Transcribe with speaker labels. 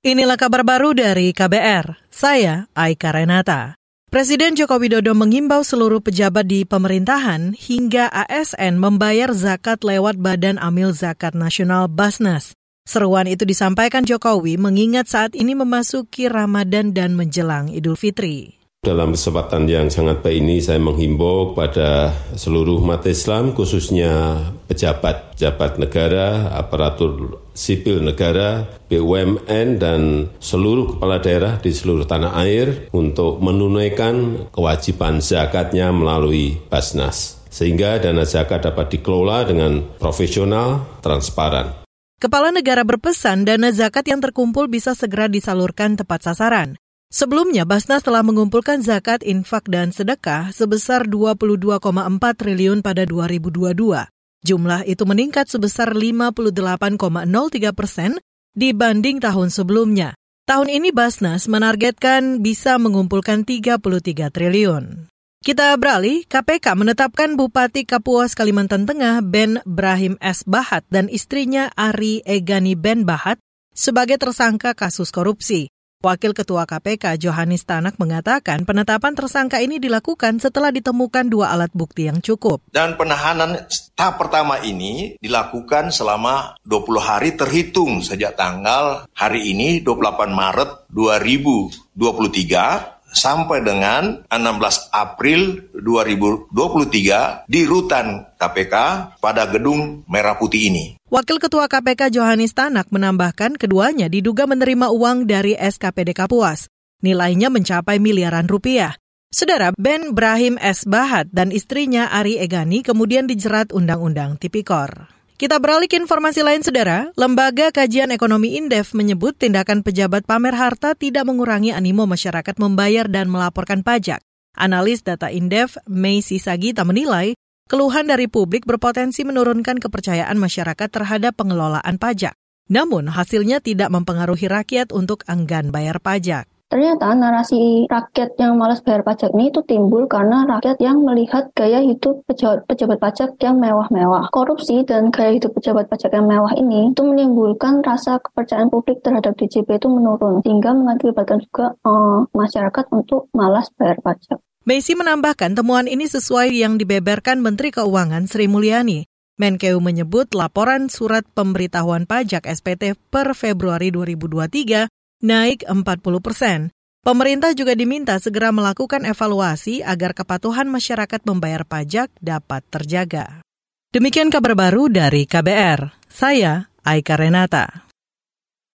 Speaker 1: Inilah kabar baru dari KBR. Saya Aika Renata. Presiden Joko Widodo mengimbau seluruh pejabat di pemerintahan hingga ASN membayar zakat lewat Badan Amil Zakat Nasional Basnas. Seruan itu disampaikan Jokowi mengingat saat ini memasuki Ramadan dan menjelang Idul Fitri.
Speaker 2: Dalam kesempatan yang sangat baik ini saya menghimbau kepada seluruh umat Islam khususnya pejabat-pejabat negara, aparatur sipil negara, BUMN dan seluruh kepala daerah di seluruh tanah air untuk menunaikan kewajiban zakatnya melalui Basnas sehingga dana zakat dapat dikelola dengan profesional, transparan.
Speaker 1: Kepala negara berpesan dana zakat yang terkumpul bisa segera disalurkan tepat sasaran. Sebelumnya, Basnas telah mengumpulkan zakat, infak, dan sedekah sebesar 22,4 triliun pada 2022. Jumlah itu meningkat sebesar 58,03 persen dibanding tahun sebelumnya. Tahun ini Basnas menargetkan bisa mengumpulkan 33 triliun. Kita beralih, KPK menetapkan Bupati Kapuas Kalimantan Tengah Ben Brahim S. Bahat dan istrinya Ari Egani Ben Bahat sebagai tersangka kasus korupsi. Wakil Ketua KPK Johanis Tanak mengatakan penetapan tersangka ini dilakukan setelah ditemukan dua alat bukti yang cukup.
Speaker 3: Dan penahanan tahap pertama ini dilakukan selama 20 hari terhitung sejak tanggal hari ini 28 Maret 2023 sampai dengan 16 April 2023 di rutan KPK pada gedung Merah Putih ini.
Speaker 1: Wakil Ketua KPK Johanis Tanak menambahkan keduanya diduga menerima uang dari SKPD Kapuas. Nilainya mencapai miliaran rupiah. Saudara Ben Brahim S. Bahat dan istrinya Ari Egani kemudian dijerat Undang-Undang Tipikor. Kita beralih ke informasi lain, Saudara. Lembaga Kajian Ekonomi Indef menyebut tindakan pejabat pamer harta tidak mengurangi animo masyarakat membayar dan melaporkan pajak. Analis data Indef, Macy Sagita menilai, keluhan dari publik berpotensi menurunkan kepercayaan masyarakat terhadap pengelolaan pajak. Namun, hasilnya tidak mempengaruhi rakyat untuk enggan bayar pajak.
Speaker 4: Ternyata narasi rakyat yang malas bayar pajak ini itu timbul karena rakyat yang melihat gaya hidup pejabat, pejabat pajak yang mewah-mewah. Korupsi dan gaya hidup pejabat pajak yang mewah ini itu menimbulkan rasa kepercayaan publik terhadap DJP itu menurun, sehingga mengakibatkan juga uh, masyarakat untuk malas bayar pajak.
Speaker 1: Messi menambahkan temuan ini sesuai yang dibeberkan Menteri Keuangan Sri Mulyani. Menkeu menyebut laporan surat pemberitahuan pajak SPT per Februari 2023 naik 40 persen. Pemerintah juga diminta segera melakukan evaluasi agar kepatuhan masyarakat membayar pajak dapat terjaga. Demikian kabar baru dari KBR. Saya Aika Renata.